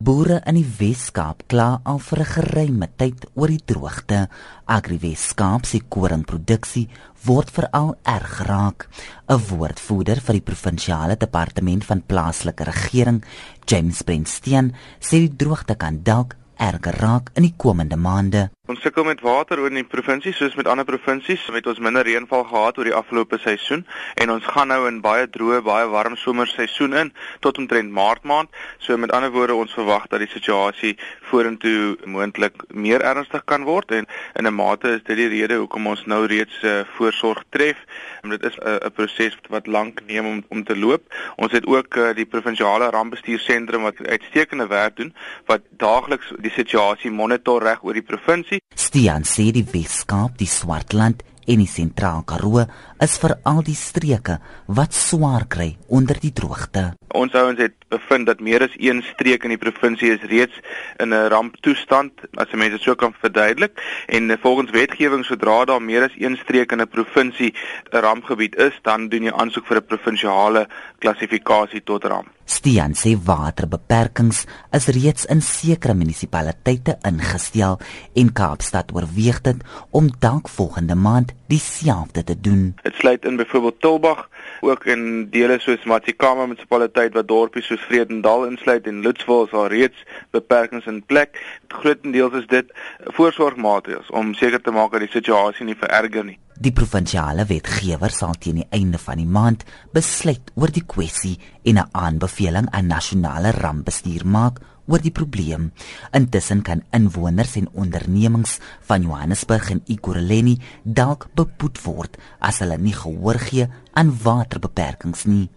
Boere in die Wes-Kaap kla al vir 'n geruime tyd oor die droogte. Agri Wes-Kaap se koringproduksie word veral erg geraak. 'n Woordvoerder vir die provinsiale departement van plaaslike regering, James Brentsteen, sê die droogte kan dalk erger raak in die komende maande. Ons sukkel met water oor in die provinsie soos met ander provinsies. Met ons minder reënval gehad oor die afgelope seisoen en ons gaan nou in baie droë, baie warm somerseisoen in tot omtrent Maart maand. So met ander woorde, ons verwag dat die situasie vorentoe moontlik meer ernstig kan word en in 'n mate is dit die rede hoekom ons nou reeds uh, voorsorg tref. En dit is eh, 'n uh, proses wat lank neem om om te loop. Ons het ook uh, die provinsiale rampbestuursentrum wat uitstekende werk doen wat daagliks die situasie monitor reg oor die provinsie Stian sê die Weskaap, die Swartland en die Sentraal Karoo is vir al die streke wat swaar kry onder die droogte. Ons ouens het bevind dat meer as een streek in die provinsie is reeds in 'n ramptoestand, as mense dit so kan verduidelik. En volgens wetgewing sodra daar meer as een streek in 'n provinsie 'n rampgebied is, dan doen jy aansoek vir 'n provinsiale klassifikasie tot ramp. Stian sê waterbeperkings is reeds in sekere munisipaliteite ingestel en Kaapstad oorweeg dit om dalk volgende maand dieselfde te doen. Dit sluit in byvoorbeeld Tulbag ook in dele soos Matsikama munisipaliteit wat dorpies soos Vredendal insluit en Lutsville is al reeds beperkings in plek. Grootendeels is dit voorsorgmaatreëls om seker te maak dat die situasie nie vererger nie. Die provinsiale wetgewer sal teen die einde van die maand besluit oor die kwessie en 'n aanbeveling aan nasionale rampbestuur maak oor die probleem. Intussen kan inwoners en ondernemings van Johannesburg en Ekurhuleni dalk beboet word as hulle nie gehoor gee aan waterbeperkings nie.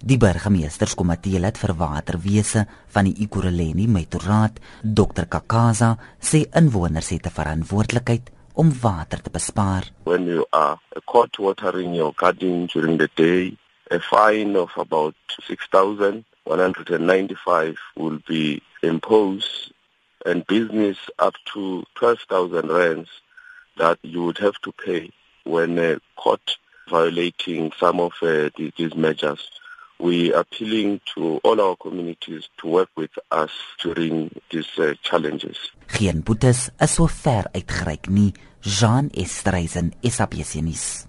Die burgemeesterskomitee lid vir waterwese van die Ekurhuleni Metroraad, Dr Kakaza, sê inwoners het 'n verantwoordelikheid om water te bespaar. When you are caught watering your garden during the day, a fine of about 6,195 will be imposed and business up to 12,000 rands that you would have to pay when caught violating some of uh, these measures. We are appealing to all our communities to work with us during these uh, challenges. Geen boetes is so ver uitgereik nie. Jean Estreisen, SABC nuus.